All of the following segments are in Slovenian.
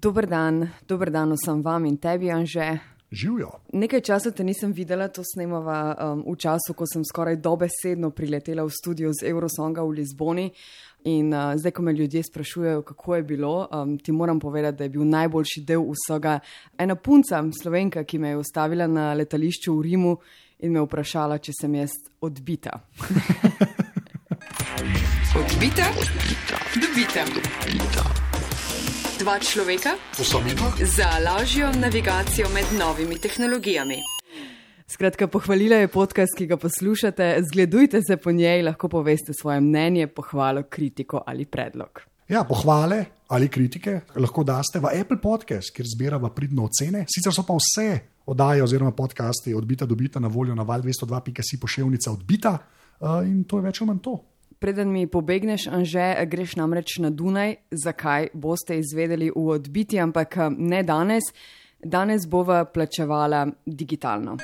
Dober dan, dober dan vsem vam in tebi, Anže. Živijo. Nekaj časa te nisem videla, to snemava um, v času, ko sem skoraj dobesedno priletela v studio z Eurosonga v Lizboni. In uh, zdaj, ko me ljudje sprašujejo, kako je bilo, um, ti moram povedati, da je bil najboljši del vsega ena punca, slovenka, ki me je ustavila na letališču v Rimu in me vprašala, če sem jaz odbita. Odbita, dobita. Dva človeka za lažjo navigacijo med novimi tehnologijami. Skratka, pohvalila je podcast, ki ga poslušate, zgledujte se po njej, lahko poveste svoje mnenje, pohvalo, kritiko ali predlog. Ja, pohvale ali kritike lahko daste v Apple Podcast, kjer zbiramo pridno ocene. Sicer so pa vse oddaje oziroma podcasti odbita dobita na voljo na val202.si pošiljnica odbita uh, in to je več ali manj to. Preden mi pobegneš, Anže, greš namreč na Dunaj, zakaj boste izvedeli v odbiti, ampak eh, ne danes. Danes bova plačevala digitalno.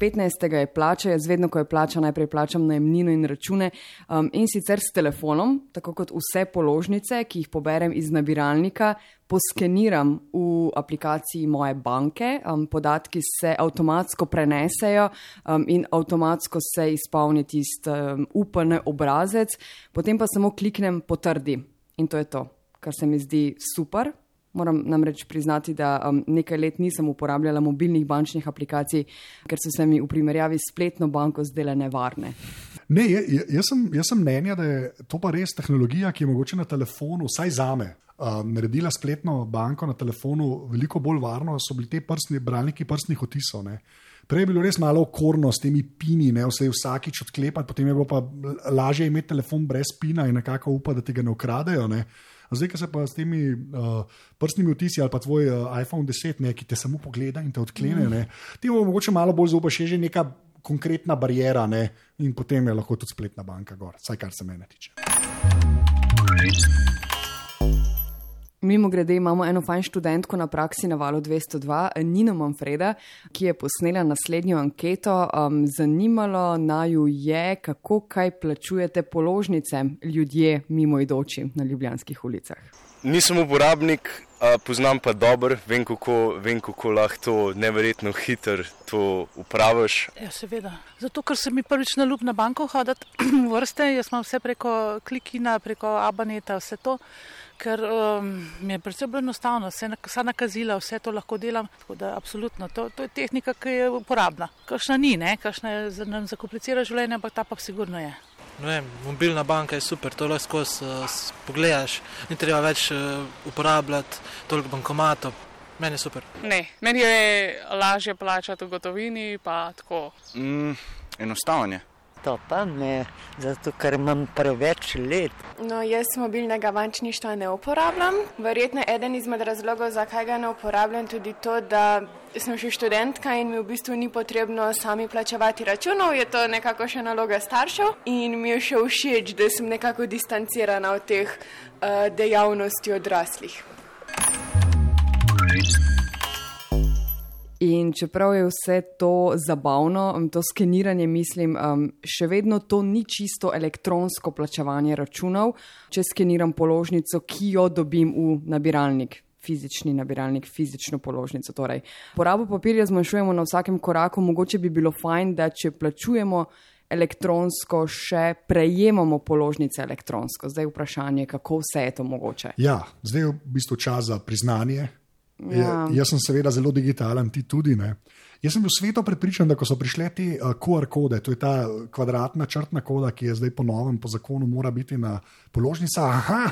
15. je plača, jaz vedno, ko je plača, najprej plačam najemnino in račune um, in sicer s telefonom, tako kot vse položnice, ki jih poberem iz nabiralnika, poskeniram v aplikaciji moje banke, um, podatki se avtomatsko prenesejo um, in avtomatsko se izpolni tisti um, UPN obrazec, potem pa samo kliknem potrdi in to je to, kar se mi zdi super. Moram namreč priznati, da um, nekaj let nisem uporabljala mobilnih bančnih aplikacij, ker so se mi v primerjavi s spletno banko zdele nevarne. Ne, je, je, jaz, sem, jaz sem mnenja, da je to pa res tehnologija, ki je mogoče na telefonu, vsaj za me, uh, naredila spletno banko na telefonu veliko bolj varno, so bili ti prstni bralniki prstnih otisov. Ne. Prej je bilo res malo okorno s temi pini, ne vse vsakič odklepati, potem je bilo pa lažje imeti telefon brez pina in nekako upa, da ti ga ne ukradejo. Zdaj, ki se pa s temi uh, prstnimi vtisi ali pa tvoj uh, iPhone 10, ne, ki te samo pogleda in te odklene, mm. ti bo mogoče malo bolj zaupaš, je že neka konkretna barijera ne, in potem je lahko tudi spletna banka gor, vsaj kar se mene tiče. Mimo grede imamo eno fajn študentko na praksi na valu 202, Nino Manfreda, ki je posnela naslednjo anketo. Um, zanimalo naju je, kako kaj plačujete položnice ljudje mimoidoči na ljubljanskih ulicah. Nisem uporabnik, a poznam pa dobro, vem kako, vem, kako lahko to neverjetno hitro to upraviš. Ja, seveda. Zato, ker se mi prvič na ljub na banko hoditi v vrste, jaz imam vse preko klikina, preko abaneta, vse to. Ker um, mi je predvsem bolj enostavno, vse, vsa nakazila, vse to lahko delam. Tako da, absolutno, to, to je tehnika, ki je uporabna. Kakšna ni, ne? kakšna je nam zakomplicira življenje, ampak ta pa sigurno je. Vem, mobilna banka je super, to lahko skozi pogledaš, ni treba več uh, uporabljati toliko bankomatov. Meni je super. Ne, meni je lažje plačati v gotovini, pa tako. Mm, enostavno je. To pa ne, zato ker imam preveč let. No, jaz mobilnega bančništva ne uporabljam. Verjetno eden izmed razlogov, zakaj ga ne uporabljam, tudi to, da sem še študentka in mi v bistvu ni potrebno sami plačevati računov, je to nekako še naloga staršev in mi je še všeč, da sem nekako distancirana od teh uh, dejavnosti odraslih. In čeprav je vse to zabavno, to skeniranje, mislim, um, še vedno to ni čisto elektronsko plačevanje računov, če skeniram položnico, ki jo dobim v nabiralnik. Fizični nabiralnik, fizično položnico. Torej, porabo papirja zmanjšujemo na vsakem koraku, mogoče bi bilo fajn, da če plačujemo elektronsko, še prejemamo položnice elektronsko. Zdaj je vprašanje, kako vse je to mogoče. Ja, zdaj je v bistvu čas za priznanje. Ja. Je, jaz sem seveda zelo digitalen, ti tudi ne. Jaz sem bil sveto prepričan, da ko so prišle te uh, QR kode, to je ta kvadratna črtna koda, ki je zdaj po novem, po zakonu, mora biti na položnicah. Aha,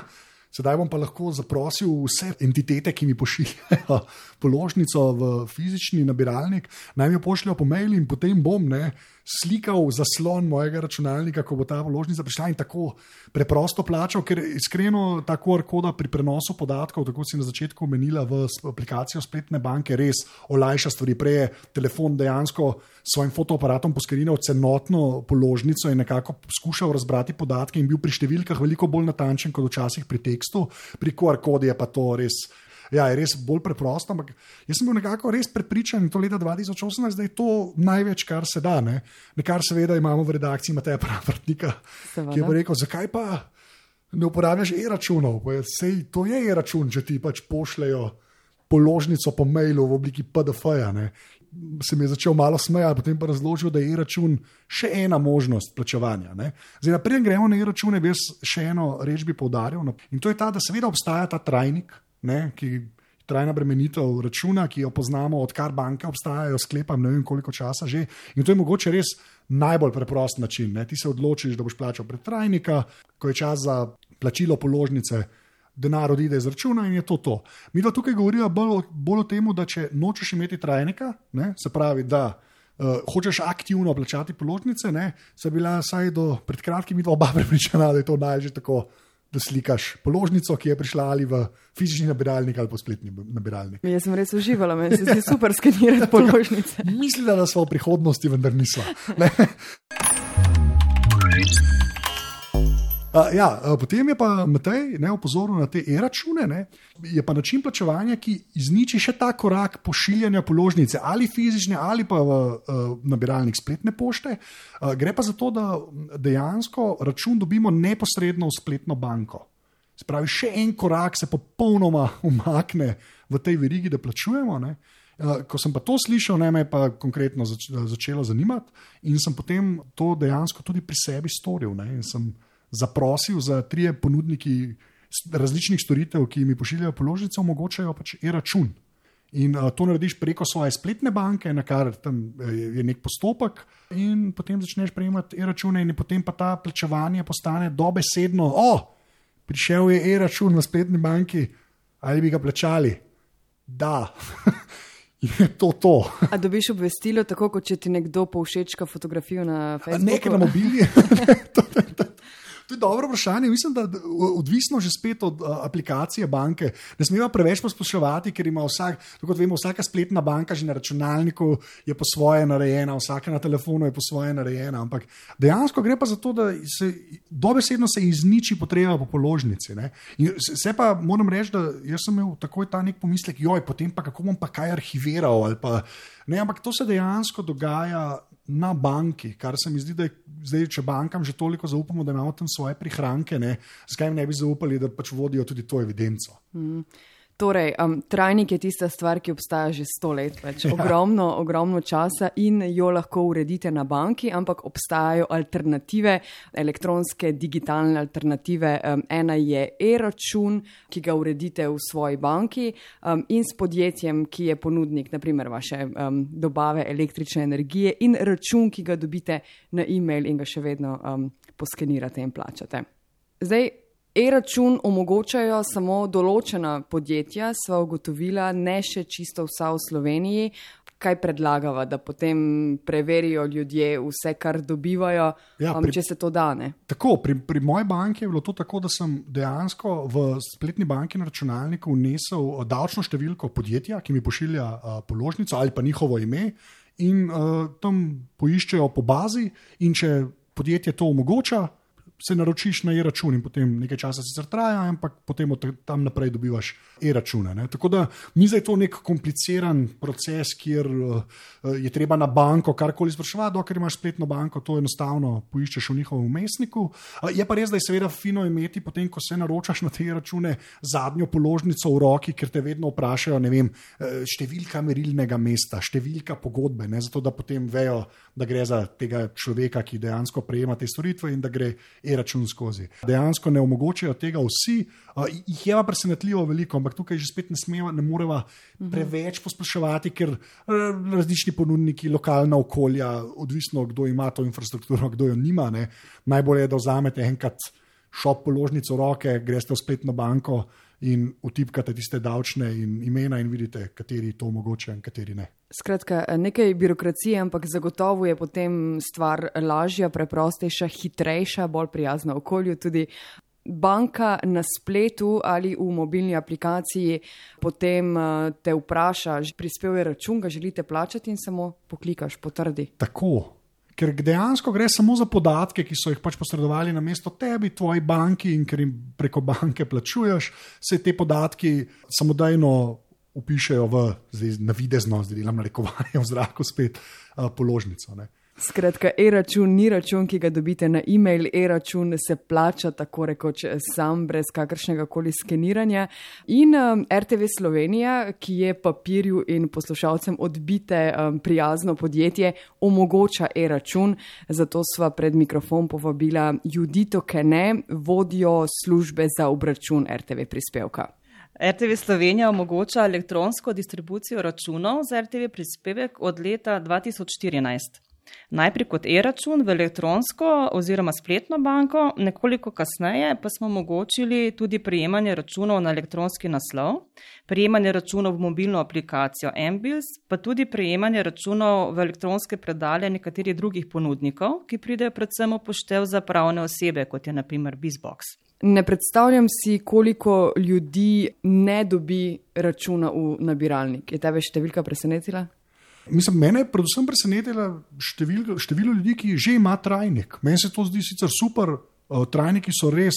sedaj bom pa lahko zaprosil vse entitete, ki mi pošiljajo položnico v fizični nabiralnik, naj mi jo pošljajo po mailu in potem bom ne, slikal zaslon mojega računalnika, ko bo ta položnica prišla in tako preprosto plačal, ker iskreno ta QR koda pri prenosu podatkov, tako si na začetku omenila v aplikacijo spletne banke, res olajša stvari. Prej je telefon dejansko s svojim fotoaparatom poskrbel celotno položnico in nekako skušal razbrati podatke in bil pri številkah veliko bolj natančen kot včasih pri tekstu, pri QR kodi je pa to res. Ja, je res bolj preprosto, ampak jaz sem bil nekako res prepričan, to leta 2018, da je to največ, kar se da. Ne? Nekar seveda imamo v redakciji Mateja Pravrtnika, ki je rekel, zakaj pa. ne uporabljaš e-računov. je- Sej, to je e-račun, če ti pač pošljajo položnico po mailu v obliki PDF-ja. Se mi je začel malo smejati, potem pa razložil, da je e-račun še ena možnost plačevanja. Ne. Zdaj, naprej gremo na e-račune, bi jaz še eno reč bi poudaril. no. In to je ta, da seveda obstaja ta trajnik, ne, ki trajna bremenitev računa, ki jo poznamo, odkar banke obstajajo, sklepam, ne vem koliko časa že. In to je mogoče res najbolj preprost način. Ne. Ti se odločiš, da boš plačal prek trajnika, ko je čas za plačilo položnice. Denar odide iz računa in je to to. Mi pa tukaj govorimo bolj, bolj o tem, da če nočeš imeti trajnika, ne, se pravi, da uh, hočeš aktivno plačati položnice, se je bila vsaj do pred kratkim oba prepričana, da je to najže tako, da slikaš položnico, ki je prišla ali v fizični nabiralnik ali pa spletni nabiralnik. Jaz sem res uživala, meni se zdi super skenirati položnice. Mislim, da smo v prihodnosti, vendar nismo. Uh, ja, uh, potem je pa Matej ne, opozoril na te e-račune. Ne, je pa način plačevanja, ki izniči še ta korak pošiljanja položnice, ali fizične, ali pa v uh, nabiralnik spletne pošte. Uh, gre pa za to, da dejansko račun dobimo neposredno v spletno banko. Spravi, še en korak se popolnoma umakne v tej verigi, da plačujemo. Ne. Uh, Ko sem pa to slišal, ne, me je pa konkretno zač začelo zanimati in sem potem to dejansko tudi pri sebi storil. Ne, in sem zaprosil za trije ponudniki različnih storitev, ki mi pošiljajo položnice, omogočajo pač e-račun. In uh, to narediš preko svoje spletne banke, na kar tam eh, je, nek postopek, in potem začneš prejemati e-račune, in potem pa ta plačevanje postane dobesedno. O, prišel je e-račun v spletni banki, ali bi ga plačali? Da. Je to to. A dobiš obvestilo, tako kot če ti nekdo povšečka fotografijo na Facebooku? Nekaj na mobilni. to, je dobro vprašanje. Mislim, da odvisno že spet od uh, aplikacije banke. Ne smemo preveč posploševati, ker ima vsak, kot vemo, vsaka spletna banka že na računalniku je po svoje narejena, vsaka na telefonu je po svoje narejena. Ampak dejansko gre pa za to, da se dobesedno se izniči potreba po položnici. Se pa moram reči, da sem imel takoj ta nek pomislek, joj, potem pa kako bom pa kaj arhiviral. Pa, ne, ampak to se dejansko dogaja na banki, kar se mi zdi, da je zdaj, če bankam že toliko zaupamo, da imamo tam svoje prihranke, ne, zakaj jim ne bi zaupali, da pač vodijo tudi to evidenco. Torej, um, trajnik je tista stvar, ki obstaja že sto let, več. Ja. Ogromno, ogromno časa in jo lahko uredite na banki, ampak obstajajo alternative, elektronske, digitalne alternative. Um, ena je e-račun, ki ga uredite v svoji banki um, in s podjetjem, ki je ponudnik, naprimer vaše um, dobave električne energije in račun, ki ga dobite na e-mail in ga še vedno um, poskenirate in plačate. Zdaj, E-račun omogočajo samo določena podjetja, sva ugotovila, ne še čisto vsa v Sloveniji. Kaj predlagava, da potem preverijo ljudje vse, kar dobivajo, Ja, um, pri- če se to dane? Tako, pri, pri moji banki je bilo to tako, da sem dejansko v spletni banki na računalniku vnesel eh, davčno številko podjetja, ki mi pošilja uh, položnico ali pa njihovo ime, in uh, tam poiščejo po bazi, in če podjetje to omogoča. Se naročiš na e-račun in potem nekaj časa sicer traja, ampak potem od tam naprej dobivaš e-račune. ne. Tako da ni zdaj to nek kompliciran proces, kjer uh, je treba na banko karkoli spraševati, dokler imaš spletno banko, to enostavno poiščeš v njihovem umestniku. Uh, je pa res, da je seveda fino imeti, potem ko se naročaš na te račune, zadnjo položnico v roki, ker te vedno vprašajo, vem, eh, številka merilnega mesta, številka pogodbe, ne, zato da potem vejo, da gre za tega človeka, ki dejansko prejema te storitve in da gre e-račun skozi. Dejansko ne omogočajo tega vsi, uh, jih je pa presenetljivo veliko, ampak tukaj že spet ne smemo, ne moremo preveč posploševati, ker eh, različni ponudniki, lokalna okolja, odvisno kdo ima to infrastrukturo, kdo jo nima. Ne. Najbolje je, da vzamete enkrat šop položnico roke, greste v spletno banko in utipkate tiste davčne in imena in vidite, kateri to omogočajo in kateri ne. Skratka, nekaj birokracije, ampak zagotovo je potem stvar lažja, preprostejša, hitrejša, bolj prijazna okolju. Tudi banka na spletu ali v mobilni aplikaciji potem eh, te vpraša, prispel je račun, ga želite plačati in samo poklikaš, potrdi. Tako. Ker dejansko gre samo za podatke, ki so jih pač posredovali na mesto tebi, tvoji banki, in ker jim preko banke plačuješ, se te podatki samodejno upišejo v, zdaj navidezno, zdaj delam narekovanje v zraku spet, položnico. Ne. Skratka, e-račun ni račun, ki ga dobite na e-mail, e-račun se plača tako rekoč sam, brez kakršnega koli skeniranja. In um, RTV Slovenija, ki je papirju in poslušalcem odbite um, prijazno podjetje, omogoča e-račun. Zato sva pred mikrofon povabila Judito Kene, vodjo službe za obračun RTV prispevka. RTV Slovenija omogoča elektronsko distribucijo računov za RTV prispevek od leta 2014. Najprej kot e-račun v elektronsko oziroma spletno banko, nekoliko kasneje pa smo omogočili tudi prejemanje računov na elektronski naslov, prejemanje računov v mobilno aplikacijo MBILS, pa tudi prejemanje računov v elektronske predalje nekaterih drugih ponudnikov, ki pridejo predvsem upoštev za pravne osebe, kot je naprimer Bizbox. Ne predstavljam si, koliko ljudi ne dobi računa v nabiralnik. Je tebe številka presenetila? Mislim, mene je predvsem presenetilo število, število ljudi, ki že ima trajnik. Meni se to zdi sicer super, uh, trajniki so res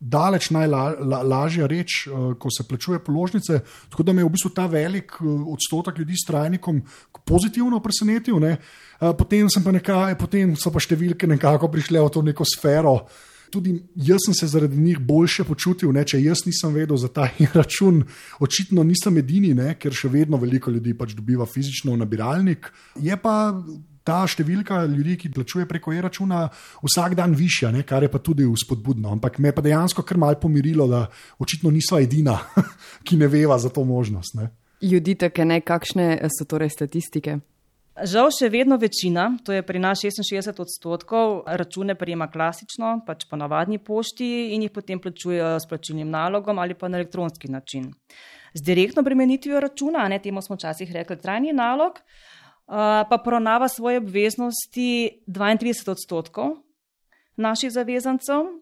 daleč najlažja reč, uh, ko se plačuje položnice. Tako da me je v bistvu ta velik uh, odstotek ljudi s trajnikom pozitivno presenetil. Ne? Potem, pa nekaj, potem so pa številke nekako prišle v to neko sfero tudi jaz sem se zaradi njih boljše počutil, ne, če jaz nisem vedel za ta račun. Očitno nisem edini, ne, ker še vedno veliko ljudi pač dobiva fizično v nabiralnik. Je pa ta številka ljudi, ki plačuje preko e-računa, vsak dan višja, ne, kar je pa tudi vzpodbudno. Ampak me je pa dejansko kar mal pomirilo, da očitno nisva edina, ki ne veva za to možnost. Ne. Judite, kakšne so torej statistike? Žal še vedno večina, to je pri nas 66 odstotkov, račune prijema klasično, pač po navadni pošti in jih potem plačujejo s plačilnim nalogom ali pa na elektronski način. Z direktno bremenitvijo računa, ne temu smo včasih rekli trajni nalog, pa poravnava svoje obveznosti 32 odstotkov naših zavezancev.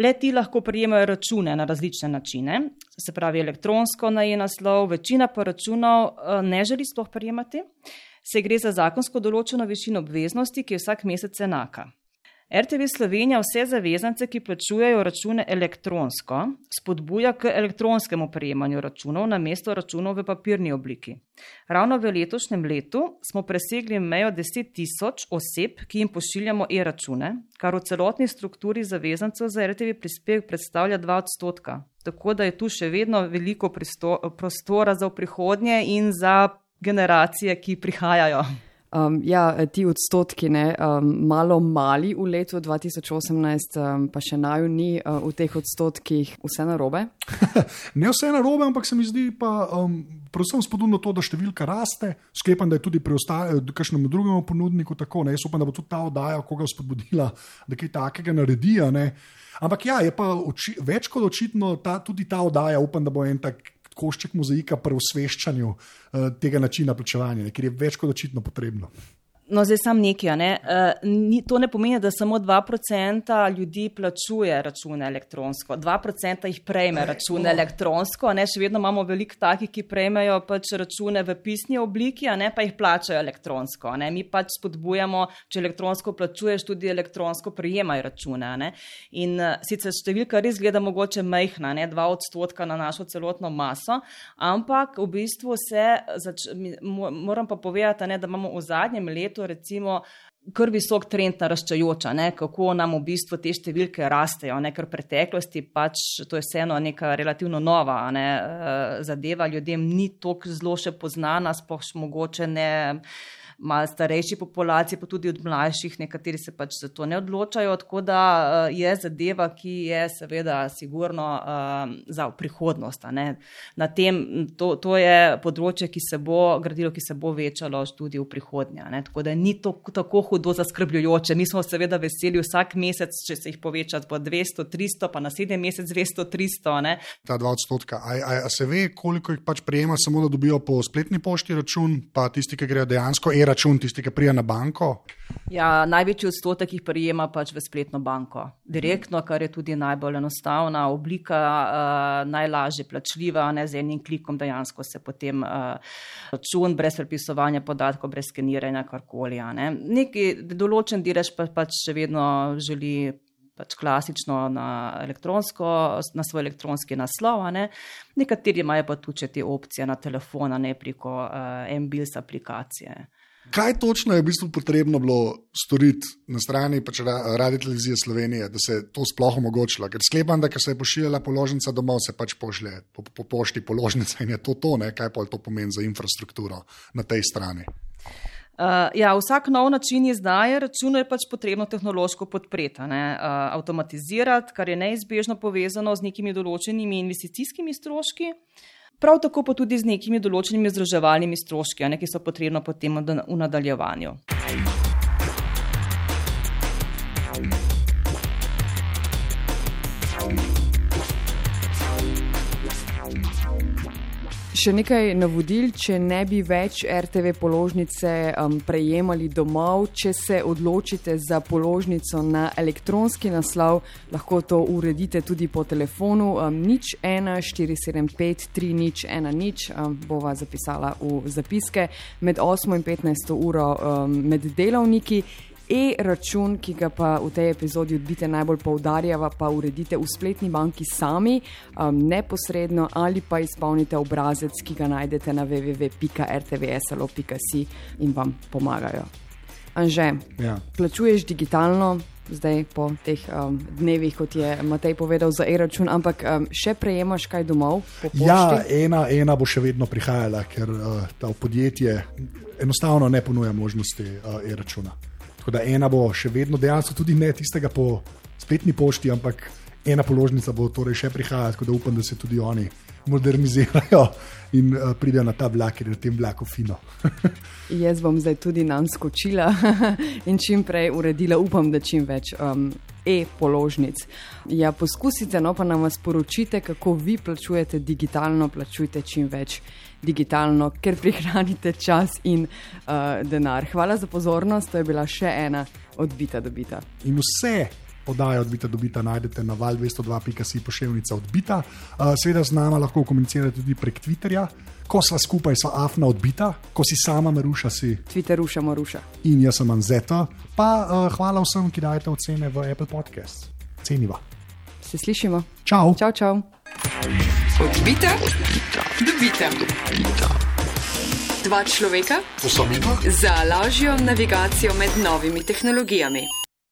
Le ti lahko prijemajo račune na različne načine, se pravi elektronsko na e-naslov, večina pa računov ne želi sploh prijemati se gre za zakonsko določeno višino obveznosti, ki je vsak mesec enaka. RTV Slovenija vse zavezance, ki plačujejo račune elektronsko, spodbuja k elektronskemu prejemanju računov na mesto računov v papirni obliki. Ravno v letošnjem letu smo presegli mejo 10 tisoč oseb, ki jim pošiljamo e-račune, kar v celotni strukturi zavezancev za RTV prispevek predstavlja 2 odstotka. Tako da je tu še vedno veliko prostora za prihodnje in za generacije, ki prihajajo. Um, ja, ti odstotki, ne, um, malo mali v letu 2018, um, pa še naju ni uh, v teh odstotkih vse narobe. ne vse narobe, ampak se mi zdi pa um, predvsem spodobno to, da številka raste. Sklepam, da je tudi pri kakšnemu drugemu ponudniku tako. Ne. Jaz upam, da bo tudi ta oddaja koga spodbudila, da kaj takega naredi. Ampak ja, je pa oči, več kot očitno ta, tudi ta oddaja, upam, da bo en tak košček mozaika pri osveščanju uh, tega načina plačevanja, ker je več kot očitno potrebno. No, zdaj sam nekaj. Ne? Uh, ni, to ne pomeni, da samo 2% ljudi plačuje račune elektronsko, 2% jih prejme račune elektronsko, ne? še vedno imamo veliko takih, ki prejmejo pač račune v pisni obliki, ne pa jih plačajo elektronsko. Ne? Mi pač spodbujamo, če elektronsko plačuješ, tudi elektronsko prejemaj račune. Ne? In uh, sicer številka res gleda mogoče mehna, ne? 2 odstotka na našo celotno maso, ampak v bistvu se, zač, moram pa povedati, ne, da imamo v zadnjem letu svetu, recimo, kar visok trend naraščajoča, ne? kako nam v bistvu te številke rastejo, ne? ker v preteklosti pač to je vseeno neka relativno nova ne? Eh, zadeva, ljudem ni tako zelo še poznana, spoh mogoče ne malo starejši populaciji, pa tudi od mlajših, nekateri se pač za to ne odločajo. Tako da uh, je zadeva, ki je seveda sigurno uh, za prihodnost. Tem, to, to je področje, ki se bo gradilo, ki se bo večalo tudi v prihodnje. Ne? Tako da ni to tako hudo zaskrbljujoče. Mi smo seveda veseli vsak mesec, če se jih poveča po 200, 300, pa naslednji mesec 200, 300. Ne? Ta dva odstotka. A, a, a se ve, koliko jih pač prejema, samo da dobijo po spletni pošti račun, pa tisti, ki grejo dejansko e-račun, tisti, ki prija na banko? Ja, največji odstotek jih prijema pač v spletno banko. Direktno, kar je tudi najbolj enostavna oblika, uh, najlažje plačljiva, ne z enim klikom dejansko se potem uh, račun brez prepisovanja podatkov, brez skeniranja, karkoli. Neki določen delež pa pač še vedno želi. Pač klasično na, na svoj elektronski naslov, ne. nekateri imajo pa tudi te opcije na telefon, ne preko uh, MBIS aplikacije. Kaj točno je v bistvu potrebno bilo storiti na strani pač Radio Televizije Slovenije, da se to sploh omogočilo? Ker sklepam, da se je pošiljala položnica domov, se pač pošlje po, po pošti položnica in je to to, ne? kaj pa to pomeni za infrastrukturo na tej strani. Uh, ja, vsak nov način izdaje računov je pač potrebno tehnološko podpreti, uh, avtomatizirati, kar je neizbežno povezano z nekimi določenimi investicijskimi stroški. Prav tako pa tudi z nekimi določenimi združevalnimi stroški, ne, ki so potrebno potem v nadaljevanju. Še nekaj navodil, če ne bi več RTV položnice um, prejemali domov, če se odločite za položnico na elektronski naslov, lahko to uredite tudi po telefonu. Um, nič 1, 475, 3, nič 1, nič, um, bova zapisala v zapiske med 8 in 15 uro um, med delovniki e-račun, ki ga pa v tej epizodi odbite najbolj poudarjava, pa uredite v spletni banki sami, um, neposredno ali pa izpolnite obrazec, ki ga najdete na www.rtvslo.si in vam pomagajo. Anže, ja. plačuješ digitalno. Zdaj, po teh um, dnevih, kot je Matej povedal, za e-račun, ampak um, še prejemaš kaj domov? Ja, ena, ena bo še vedno prihajala, ker uh, ta podjetje enostavno ne ponuja možnosti uh, e-računa. Tako da ena bo še vedno dejansko tudi ne tistega po spletni pošti, ampak ena položnica bo torej še prihajala, tako da upam, da se tudi oni modernizirajo in uh, pridejo na ta vlak, ker je v tem vlaku fino. Jaz bom zdaj tudi nam skočila in čim prej uredila, upam, da čim več. Um, E-položnic. Ja, poskusite, no pa nam sporočite, kako vi plačujete digitalno, plačujte čim več digitalno, ker prihranite čas in uh, denar. Hvala za pozornost, to je bila še ena odbita dobita. In vse podaje odbita dobita najdete na val202.si pošiljnica odbita. Uh, seveda z nami lahko komunicirate tudi prek Twitterja. Ko sva skupaj, sva afna odbita, ko si sama maruša, si. Twitter ruša. In jaz sem Anzeta. Pa uh, hvala vsem, ki dajete ocene v Apple Podcast. Ceniva. Se slišimo. Čau. Čau, čau. Odbita, odbita, dobita. Dva človeka Osamita? za lažjo navigacijo med novimi tehnologijami.